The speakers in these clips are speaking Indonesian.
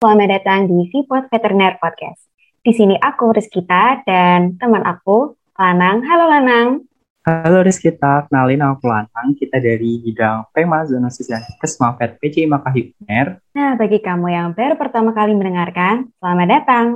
Selamat datang di Vipot Veteriner Podcast. Di sini aku Rizkita dan teman aku Lanang. Halo Lanang. Halo Rizkita, kenalin aku Lanang. Kita dari bidang PEMA Zoonosis dan Kesmafet PCI Makahi UNER. Nah, bagi kamu yang baru pertama kali mendengarkan, selamat datang.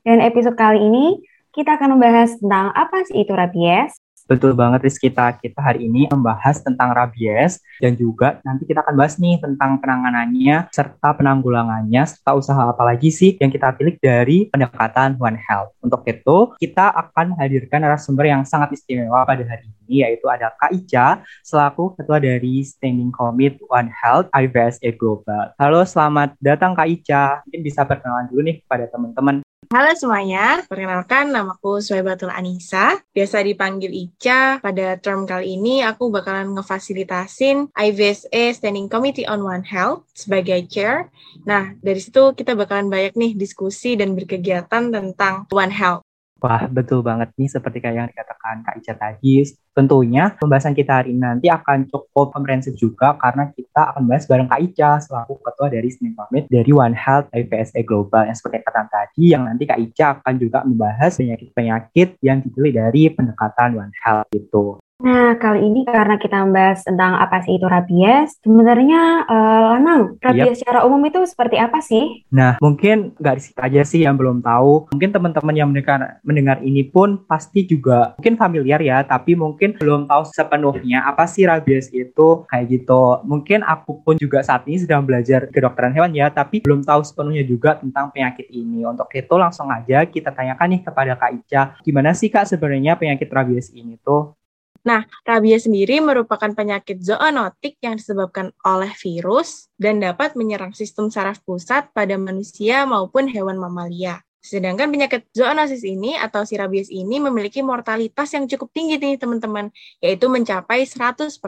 Dan episode kali ini kita akan membahas tentang apa sih itu rabies, Betul banget Rizkita, kita hari ini membahas tentang rabies dan juga nanti kita akan bahas nih tentang penanganannya serta penanggulangannya serta usaha apa lagi sih yang kita pilih dari pendekatan One Health. Untuk itu, kita akan hadirkan narasumber yang sangat istimewa pada hari ini yaitu ada Kak Ica selaku ketua dari Standing Committee One Health IVSA Global. Halo, selamat datang Kak Ica. Mungkin bisa perkenalan dulu nih kepada teman-teman. Halo semuanya, perkenalkan namaku Suebatul Anissa, biasa dipanggil Ica. Pada term kali ini aku bakalan ngefasilitasin IVSA Standing Committee on One Health sebagai chair. Nah, dari situ kita bakalan banyak nih diskusi dan berkegiatan tentang One Health. Wah, betul banget nih seperti kayak yang dikatakan Kak Ica tadi. Tentunya pembahasan kita hari ini nanti akan cukup komprehensif juga karena kita akan bahas bareng Kak Ica selaku ketua dari Seni Pamit dari One Health IVSA Global yang seperti kata tadi yang nanti Kak Ica akan juga membahas penyakit-penyakit yang dipilih dari pendekatan One Health itu. Nah, kali ini karena kita membahas tentang apa sih itu rabies, sebenarnya uh, Lanang, rabies yep. secara umum itu seperti apa sih? Nah, mungkin nggak sih aja sih yang belum tahu. Mungkin teman-teman yang mendengar mendengar ini pun pasti juga mungkin familiar ya, tapi mungkin belum tahu sepenuhnya apa sih rabies itu kayak gitu. Mungkin aku pun juga saat ini sedang belajar kedokteran hewan ya, tapi belum tahu sepenuhnya juga tentang penyakit ini. Untuk itu langsung aja kita tanyakan nih kepada Kak Ica, gimana sih Kak sebenarnya penyakit rabies ini tuh? Nah, rabies sendiri merupakan penyakit zoonotik yang disebabkan oleh virus dan dapat menyerang sistem saraf pusat pada manusia maupun hewan mamalia. Sedangkan penyakit zoonosis ini atau si rabies ini memiliki mortalitas yang cukup tinggi nih teman-teman, yaitu mencapai 100%.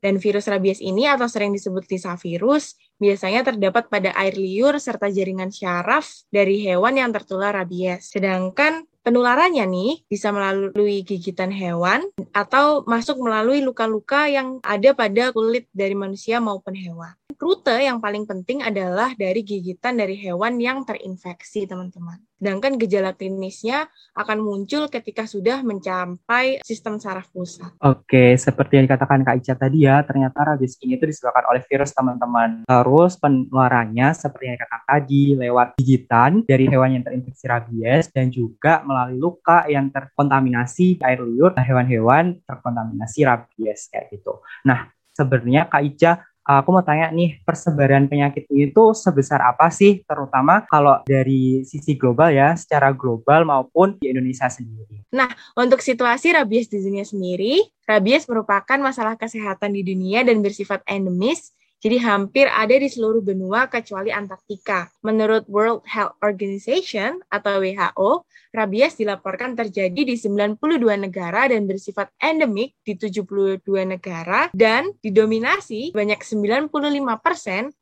Dan virus rabies ini atau sering disebut Lisa virus biasanya terdapat pada air liur serta jaringan syaraf dari hewan yang tertular rabies. Sedangkan penularannya nih bisa melalui gigitan hewan atau masuk melalui luka-luka yang ada pada kulit dari manusia maupun hewan rute yang paling penting adalah dari gigitan dari hewan yang terinfeksi, teman-teman. Sedangkan gejala klinisnya akan muncul ketika sudah mencapai sistem saraf pusat. Oke, seperti yang dikatakan Kak Ica tadi ya, ternyata rabies ini itu disebabkan oleh virus, teman-teman. Terus penularannya seperti yang dikatakan tadi, lewat gigitan dari hewan yang terinfeksi rabies dan juga melalui luka yang terkontaminasi air liur hewan-hewan terkontaminasi rabies kayak gitu. Nah, sebenarnya Kak Ica aku mau tanya nih, persebaran penyakit itu sebesar apa sih, terutama kalau dari sisi global ya, secara global maupun di Indonesia sendiri? Nah, untuk situasi rabies di dunia sendiri, rabies merupakan masalah kesehatan di dunia dan bersifat endemis jadi hampir ada di seluruh benua kecuali Antartika. Menurut World Health Organization atau WHO, rabies dilaporkan terjadi di 92 negara dan bersifat endemik di 72 negara dan didominasi banyak 95%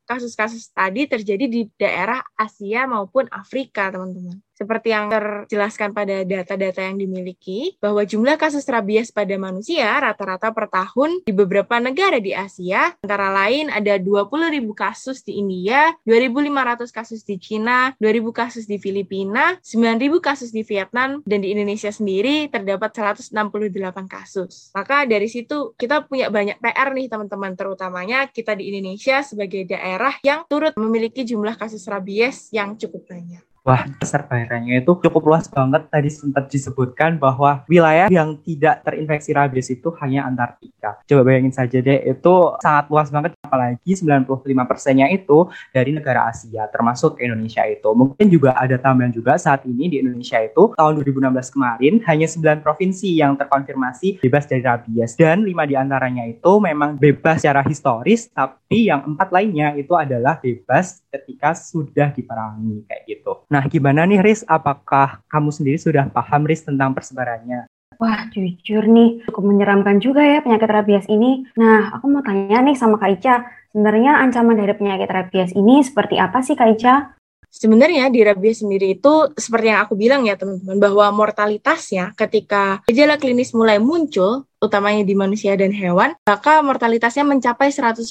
kasus-kasus tadi terjadi di daerah Asia maupun Afrika, teman-teman. Seperti yang terjelaskan pada data-data yang dimiliki, bahwa jumlah kasus rabies pada manusia rata-rata per tahun di beberapa negara di Asia, antara lain ada 20.000 kasus di India, 2.500 kasus di Cina, 2.000 kasus di Filipina, 9.000 kasus di Vietnam, dan di Indonesia sendiri terdapat 168 kasus. Maka dari situ kita punya banyak PR nih teman-teman, terutamanya kita di Indonesia sebagai daerah yang turut memiliki jumlah kasus rabies yang cukup banyak. Wah, besar daerahnya itu cukup luas banget. Tadi sempat disebutkan bahwa wilayah yang tidak terinfeksi rabies itu hanya Antartika. Coba bayangin saja deh, itu sangat luas banget. Apalagi 95 persennya itu dari negara Asia, termasuk Indonesia itu. Mungkin juga ada tambahan juga saat ini di Indonesia itu, tahun 2016 kemarin, hanya 9 provinsi yang terkonfirmasi bebas dari rabies. Dan 5 di antaranya itu memang bebas secara historis, tapi yang empat lainnya itu adalah bebas ketika sudah diperangi, kayak gitu. Nah, Nah, gimana nih Riz? Apakah kamu sendiri sudah paham Riz tentang persebarannya? Wah, jujur nih, cukup menyeramkan juga ya penyakit rabies ini. Nah, aku mau tanya nih sama Kak Ica, sebenarnya ancaman dari penyakit rabies ini seperti apa sih Kak Ica? Sebenarnya di rabies sendiri itu seperti yang aku bilang ya teman-teman bahwa mortalitasnya ketika gejala klinis mulai muncul utamanya di manusia dan hewan, maka mortalitasnya mencapai 100%.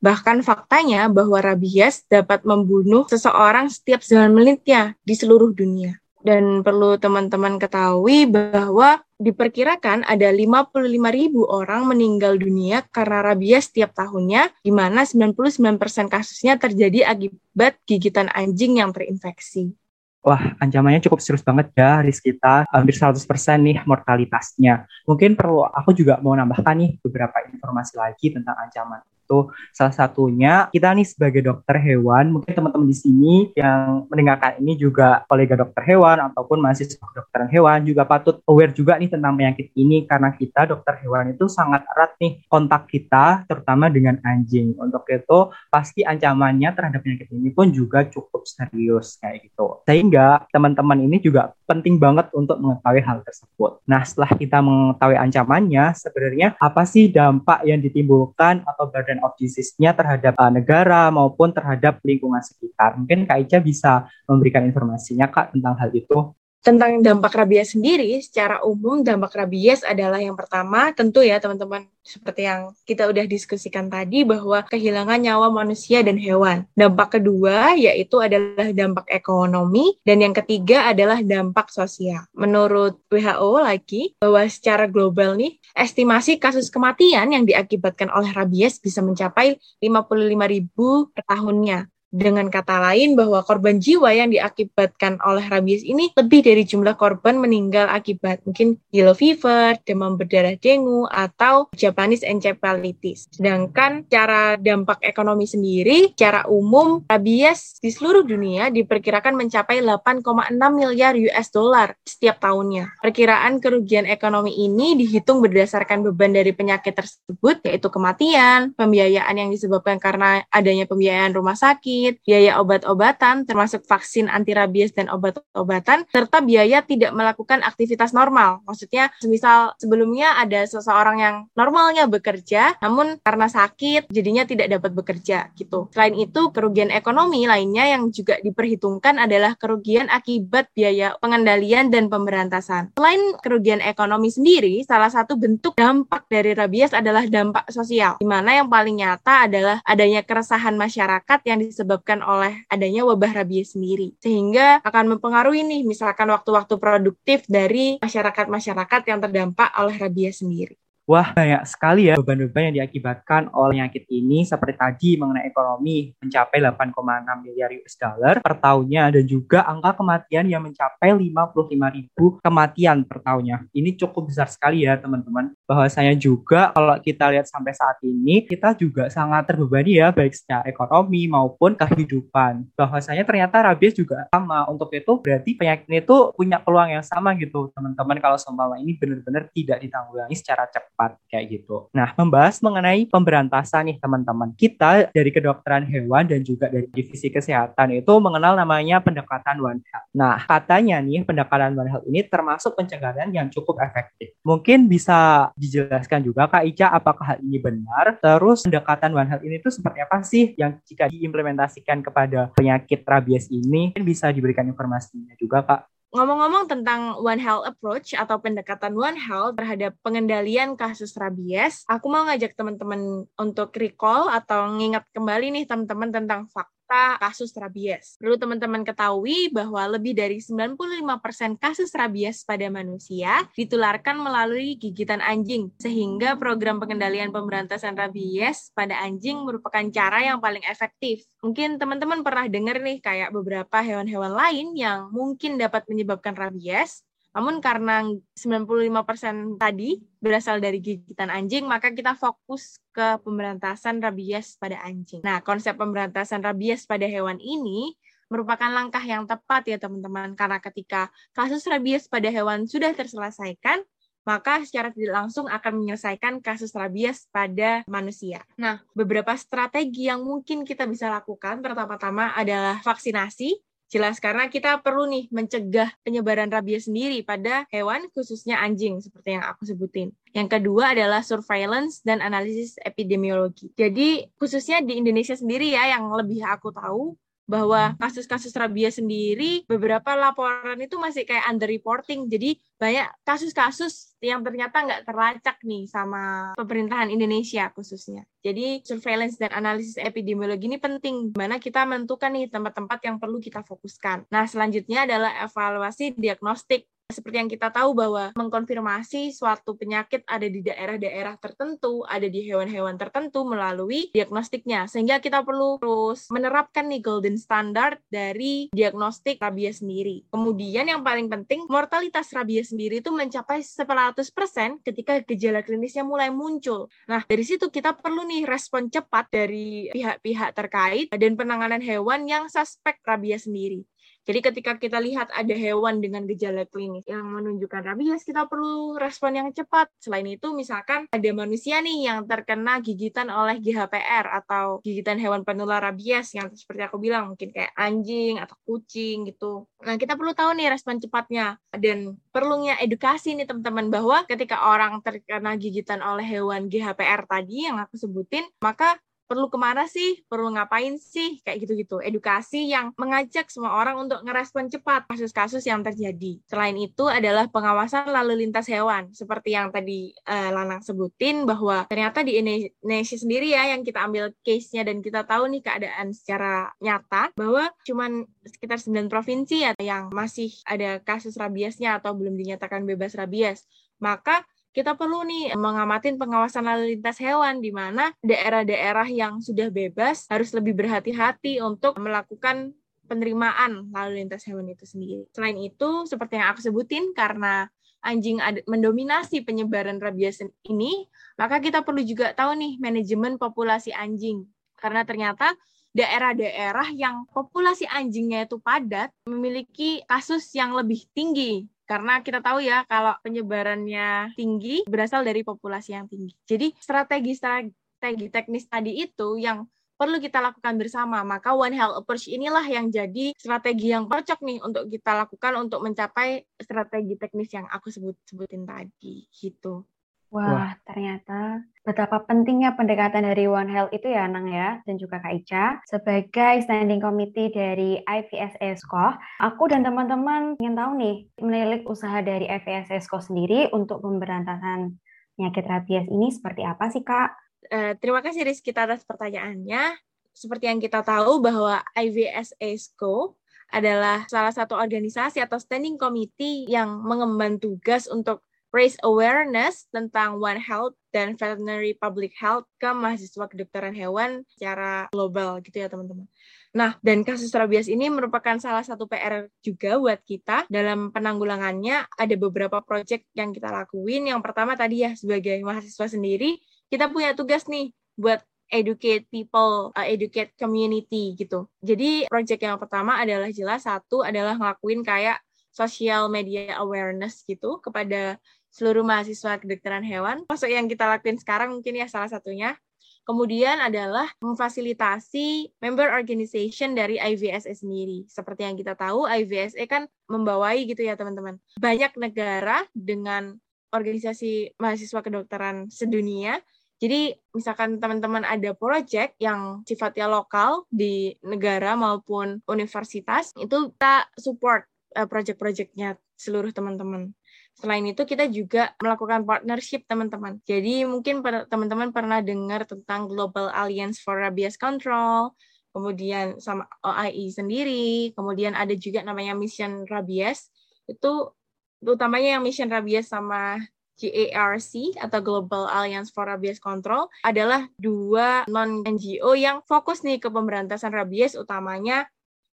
Bahkan faktanya bahwa rabies dapat membunuh seseorang setiap 9 menitnya di seluruh dunia. Dan perlu teman-teman ketahui bahwa diperkirakan ada 55 ribu orang meninggal dunia karena rabies setiap tahunnya, di mana 99% kasusnya terjadi akibat gigitan anjing yang terinfeksi. Wah, ancamannya cukup serius banget ya, risk kita hampir 100% nih mortalitasnya. Mungkin perlu aku juga mau nambahkan nih beberapa informasi lagi tentang ancaman itu. Salah satunya kita nih sebagai dokter hewan, mungkin teman-teman di sini yang mendengarkan ini juga kolega dokter hewan ataupun mahasiswa kedokteran hewan juga patut aware juga nih tentang penyakit ini karena kita dokter hewan itu sangat erat nih kontak kita terutama dengan anjing. Untuk itu pasti ancamannya terhadap penyakit ini pun juga cukup serius kayak gitu. Sehingga teman-teman ini juga penting banget untuk mengetahui hal tersebut. Nah, setelah kita mengetahui ancamannya, sebenarnya apa sih dampak yang ditimbulkan atau badan of disease-nya terhadap uh, negara maupun terhadap lingkungan sekitar. Mungkin Kak Ica bisa memberikan informasinya Kak tentang hal itu. Tentang dampak rabies sendiri, secara umum dampak rabies adalah yang pertama, tentu ya teman-teman, seperti yang kita udah diskusikan tadi bahwa kehilangan nyawa manusia dan hewan. Dampak kedua yaitu adalah dampak ekonomi dan yang ketiga adalah dampak sosial. Menurut WHO lagi bahwa secara global nih, estimasi kasus kematian yang diakibatkan oleh rabies bisa mencapai 55 ribu per tahunnya. Dengan kata lain bahwa korban jiwa yang diakibatkan oleh rabies ini lebih dari jumlah korban meninggal akibat mungkin yellow fever, demam berdarah dengue, atau Japanese encephalitis. Sedangkan cara dampak ekonomi sendiri, secara umum rabies di seluruh dunia diperkirakan mencapai 8,6 miliar US dollar setiap tahunnya. Perkiraan kerugian ekonomi ini dihitung berdasarkan beban dari penyakit tersebut, yaitu kematian, pembiayaan yang disebabkan karena adanya pembiayaan rumah sakit, sakit, biaya obat-obatan termasuk vaksin anti rabies dan obat-obatan, serta biaya tidak melakukan aktivitas normal. Maksudnya, semisal sebelumnya ada seseorang yang normalnya bekerja, namun karena sakit jadinya tidak dapat bekerja gitu. Selain itu, kerugian ekonomi lainnya yang juga diperhitungkan adalah kerugian akibat biaya pengendalian dan pemberantasan. Selain kerugian ekonomi sendiri, salah satu bentuk dampak dari rabies adalah dampak sosial, di mana yang paling nyata adalah adanya keresahan masyarakat yang disebut disebabkan oleh adanya wabah rabies sendiri. Sehingga akan mempengaruhi nih misalkan waktu-waktu produktif dari masyarakat-masyarakat yang terdampak oleh rabies sendiri. Wah, banyak sekali ya beban-beban yang diakibatkan oleh penyakit ini seperti tadi mengenai ekonomi mencapai 8,6 miliar US dollar per tahunnya dan juga angka kematian yang mencapai 55 ribu kematian per tahunnya. Ini cukup besar sekali ya teman-teman. Bahwasanya juga kalau kita lihat sampai saat ini kita juga sangat terbebani ya baik secara ekonomi maupun kehidupan. Bahwasanya ternyata rabies juga sama. Untuk itu berarti penyakit ini tuh punya peluang yang sama gitu teman-teman kalau seumpama ini benar-benar tidak ditanggulangi secara cepat cepat kayak gitu. Nah, membahas mengenai pemberantasan nih teman-teman. Kita dari kedokteran hewan dan juga dari divisi kesehatan itu mengenal namanya pendekatan One Health. Nah, katanya nih pendekatan One Health ini termasuk pencegahan yang cukup efektif. Mungkin bisa dijelaskan juga Kak Ica apakah hal ini benar? Terus pendekatan One Health ini tuh seperti apa sih yang jika diimplementasikan kepada penyakit rabies ini? Mungkin bisa diberikan informasinya juga Kak. Ngomong-ngomong tentang One Health Approach atau pendekatan One Health terhadap pengendalian kasus rabies, aku mau ngajak teman-teman untuk recall atau ngingat kembali nih teman-teman tentang fakta kasus rabies. Perlu teman-teman ketahui bahwa lebih dari 95% kasus rabies pada manusia ditularkan melalui gigitan anjing, sehingga program pengendalian pemberantasan rabies pada anjing merupakan cara yang paling efektif. Mungkin teman-teman pernah dengar nih kayak beberapa hewan-hewan lain yang mungkin dapat menyebabkan rabies, namun karena 95% tadi berasal dari gigitan anjing, maka kita fokus ke pemberantasan rabies pada anjing. Nah, konsep pemberantasan rabies pada hewan ini merupakan langkah yang tepat ya teman-teman, karena ketika kasus rabies pada hewan sudah terselesaikan, maka secara tidak langsung akan menyelesaikan kasus rabies pada manusia. Nah, beberapa strategi yang mungkin kita bisa lakukan pertama-tama adalah vaksinasi, Jelas karena kita perlu nih mencegah penyebaran rabies sendiri pada hewan khususnya anjing seperti yang aku sebutin. Yang kedua adalah surveillance dan analisis epidemiologi. Jadi khususnya di Indonesia sendiri ya yang lebih aku tahu bahwa kasus-kasus rabies sendiri beberapa laporan itu masih kayak under reporting. Jadi banyak kasus-kasus yang ternyata nggak terlacak nih sama pemerintahan Indonesia khususnya. Jadi surveillance dan analisis epidemiologi ini penting, mana kita menentukan nih tempat-tempat yang perlu kita fokuskan. Nah selanjutnya adalah evaluasi diagnostik seperti yang kita tahu bahwa mengkonfirmasi suatu penyakit ada di daerah-daerah tertentu, ada di hewan-hewan tertentu melalui diagnostiknya. Sehingga kita perlu terus menerapkan nih golden standard dari diagnostik rabies sendiri. Kemudian yang paling penting, mortalitas rabies sendiri itu mencapai 100% ketika gejala klinisnya mulai muncul. Nah, dari situ kita perlu nih respon cepat dari pihak-pihak terkait dan penanganan hewan yang suspek rabies sendiri. Jadi ketika kita lihat ada hewan dengan gejala klinis yang menunjukkan rabies, kita perlu respon yang cepat. Selain itu, misalkan ada manusia nih yang terkena gigitan oleh GHPR atau gigitan hewan penular rabies yang seperti aku bilang mungkin kayak anjing atau kucing gitu. Nah, kita perlu tahu nih respon cepatnya dan perlunya edukasi nih teman-teman bahwa ketika orang terkena gigitan oleh hewan GHPR tadi yang aku sebutin, maka perlu ke mana sih, perlu ngapain sih, kayak gitu-gitu. Edukasi yang mengajak semua orang untuk ngerespon cepat kasus-kasus yang terjadi. Selain itu adalah pengawasan lalu lintas hewan, seperti yang tadi uh, Lanang sebutin bahwa ternyata di Indonesia sendiri ya yang kita ambil case-nya dan kita tahu nih keadaan secara nyata bahwa cuman sekitar 9 provinsi ya yang masih ada kasus rabiesnya atau belum dinyatakan bebas rabies. Maka kita perlu nih mengamatin pengawasan lalu lintas hewan di mana daerah-daerah yang sudah bebas harus lebih berhati-hati untuk melakukan penerimaan lalu lintas hewan itu sendiri. Selain itu, seperti yang aku sebutin, karena anjing mendominasi penyebaran rabies ini, maka kita perlu juga tahu nih manajemen populasi anjing. Karena ternyata daerah-daerah yang populasi anjingnya itu padat memiliki kasus yang lebih tinggi karena kita tahu ya kalau penyebarannya tinggi berasal dari populasi yang tinggi. Jadi strategi-strategi teknis tadi itu yang perlu kita lakukan bersama. Maka One Health Approach inilah yang jadi strategi yang cocok nih untuk kita lakukan untuk mencapai strategi teknis yang aku sebut sebutin tadi gitu. Wah, Wah, ternyata betapa pentingnya pendekatan dari One Health itu ya, Nang ya, dan juga Kak Ica. Sebagai standing committee dari IVS ESCO, aku dan teman-teman ingin tahu nih, menilik usaha dari IVS ESCO sendiri untuk pemberantasan penyakit rabies ini seperti apa sih, Kak? Uh, terima kasih Rizky atas pertanyaannya. Seperti yang kita tahu bahwa IVS ESCO adalah salah satu organisasi atau standing committee yang mengemban tugas untuk raise awareness tentang One Health dan veterinary public health ke mahasiswa kedokteran hewan secara global gitu ya teman-teman. Nah, dan kasus rabies ini merupakan salah satu PR juga buat kita dalam penanggulangannya. Ada beberapa proyek yang kita lakuin. Yang pertama tadi ya sebagai mahasiswa sendiri, kita punya tugas nih buat educate people, uh, educate community gitu. Jadi proyek yang pertama adalah jelas satu adalah ngelakuin kayak social media awareness gitu kepada seluruh mahasiswa kedokteran hewan. Masuk yang kita lakuin sekarang mungkin ya salah satunya. Kemudian adalah memfasilitasi member organization dari IVSE sendiri. Seperti yang kita tahu, IVSE kan membawai gitu ya teman-teman. Banyak negara dengan organisasi mahasiswa kedokteran sedunia. Jadi misalkan teman-teman ada project yang sifatnya lokal di negara maupun universitas, itu kita support uh, project-projectnya seluruh teman-teman. Selain itu kita juga melakukan partnership teman-teman. Jadi mungkin teman-teman pernah dengar tentang Global Alliance for Rabies Control, kemudian sama OIE sendiri, kemudian ada juga namanya Mission Rabies. Itu utamanya yang Mission Rabies sama GARC atau Global Alliance for Rabies Control adalah dua non NGO yang fokus nih ke pemberantasan rabies utamanya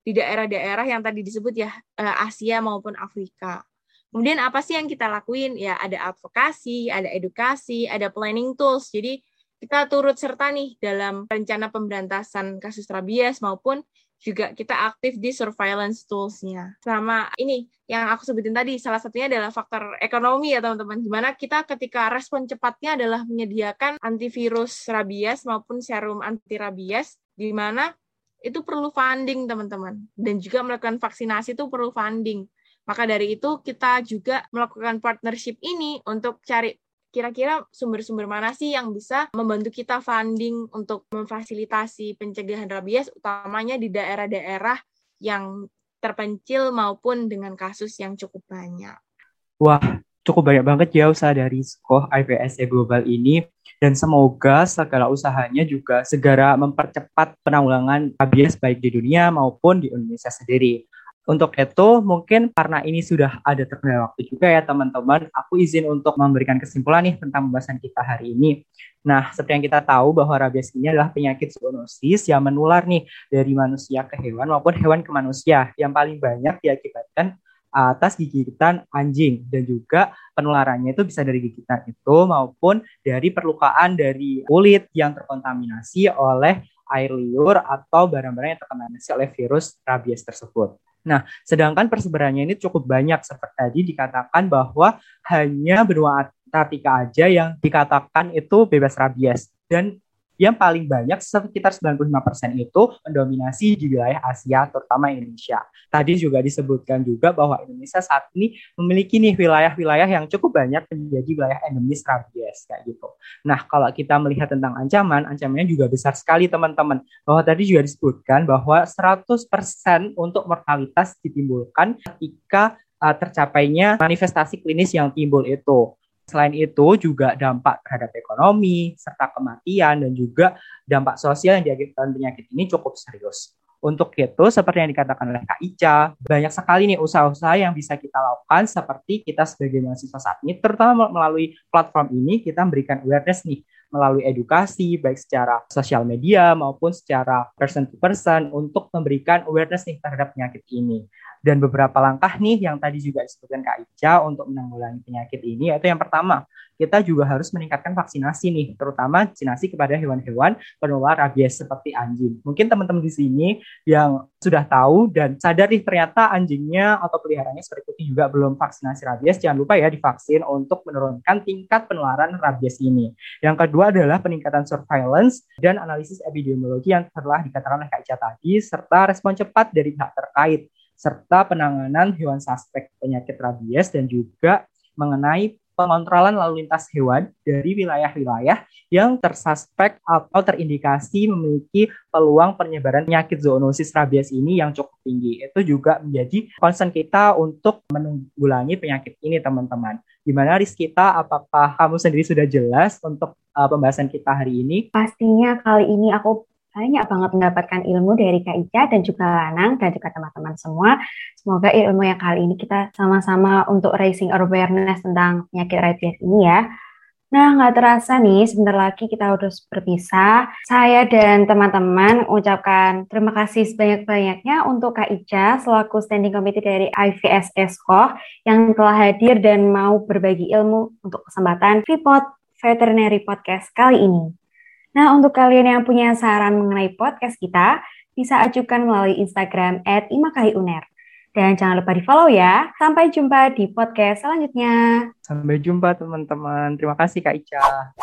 di daerah-daerah yang tadi disebut ya eh, Asia maupun Afrika. Kemudian apa sih yang kita lakuin? Ya ada advokasi, ada edukasi, ada planning tools. Jadi kita turut serta nih dalam rencana pemberantasan kasus rabies maupun juga kita aktif di surveillance tools-nya. Sama ini yang aku sebutin tadi, salah satunya adalah faktor ekonomi ya teman-teman. Gimana kita ketika respon cepatnya adalah menyediakan antivirus rabies maupun serum anti rabies, di mana itu perlu funding teman-teman. Dan juga melakukan vaksinasi itu perlu funding. Maka dari itu kita juga melakukan partnership ini untuk cari kira-kira sumber-sumber mana sih yang bisa membantu kita funding untuk memfasilitasi pencegahan rabies, utamanya di daerah-daerah yang terpencil maupun dengan kasus yang cukup banyak. Wah, cukup banyak banget ya usaha dari Skoh IVSE Global ini dan semoga segala usahanya juga segera mempercepat penanggulangan rabies baik di dunia maupun di Indonesia sendiri. Untuk itu, mungkin karena ini sudah ada terkendala waktu juga ya teman-teman, aku izin untuk memberikan kesimpulan nih tentang pembahasan kita hari ini. Nah, seperti yang kita tahu bahwa rabies ini adalah penyakit zoonosis yang menular nih dari manusia ke hewan maupun hewan ke manusia yang paling banyak diakibatkan atas gigitan anjing dan juga penularannya itu bisa dari gigitan itu maupun dari perlukaan dari kulit yang terkontaminasi oleh air liur atau barang-barang yang terkontaminasi oleh virus rabies tersebut. Nah, sedangkan persebarannya ini cukup banyak. Seperti tadi dikatakan bahwa hanya benua Antartika aja yang dikatakan itu bebas rabies. Dan yang paling banyak sekitar 95% itu mendominasi di wilayah Asia terutama Indonesia. Tadi juga disebutkan juga bahwa Indonesia saat ini memiliki nih wilayah-wilayah yang cukup banyak menjadi wilayah endemis rabies kayak gitu. Nah, kalau kita melihat tentang ancaman, ancamannya juga besar sekali teman-teman. Bahwa tadi juga disebutkan bahwa 100% untuk mortalitas ditimbulkan ketika uh, tercapainya manifestasi klinis yang timbul itu. Selain itu juga dampak terhadap ekonomi, serta kematian, dan juga dampak sosial yang diakibatkan penyakit ini cukup serius. Untuk itu, seperti yang dikatakan oleh Kak Ica, banyak sekali nih usaha-usaha yang bisa kita lakukan seperti kita sebagai mahasiswa saat ini, terutama melalui platform ini, kita memberikan awareness nih, melalui edukasi, baik secara sosial media maupun secara person to person untuk memberikan awareness nih terhadap penyakit ini. Dan beberapa langkah nih yang tadi juga disebutkan Kak Ica untuk menanggulangi penyakit ini, yaitu yang pertama, kita juga harus meningkatkan vaksinasi nih, terutama vaksinasi kepada hewan-hewan penular rabies seperti anjing. Mungkin teman-teman di sini yang sudah tahu dan sadar nih ternyata anjingnya atau peliharaannya seperti itu juga belum vaksinasi rabies, jangan lupa ya divaksin untuk menurunkan tingkat penularan rabies ini. Yang kedua adalah peningkatan surveillance dan analisis epidemiologi yang telah dikatakan oleh Kak Ica tadi, serta respon cepat dari pihak terkait serta penanganan hewan suspek penyakit rabies dan juga mengenai pengontrolan lalu lintas hewan dari wilayah-wilayah yang tersuspek atau terindikasi memiliki peluang penyebaran penyakit zoonosis rabies ini yang cukup tinggi. Itu juga menjadi concern kita untuk menanggulangi penyakit ini, teman-teman. Gimana Riz kita? Apakah kamu sendiri sudah jelas untuk uh, pembahasan kita hari ini? Pastinya kali ini aku banyak banget mendapatkan ilmu dari Kak Ica dan juga Lanang dan juga teman-teman semua. Semoga ilmu yang kali ini kita sama-sama untuk raising awareness tentang penyakit rabies ini ya. Nah, nggak terasa nih, sebentar lagi kita harus berpisah. Saya dan teman-teman mengucapkan terima kasih sebanyak-banyaknya untuk Kak Ica selaku standing committee dari IVSS KOH yang telah hadir dan mau berbagi ilmu untuk kesempatan Vipot Veterinary Podcast kali ini. Nah, untuk kalian yang punya saran mengenai podcast kita, bisa ajukan melalui Instagram at imakaiuner. Dan jangan lupa di-follow ya. Sampai jumpa di podcast selanjutnya. Sampai jumpa teman-teman. Terima kasih Kak Ica.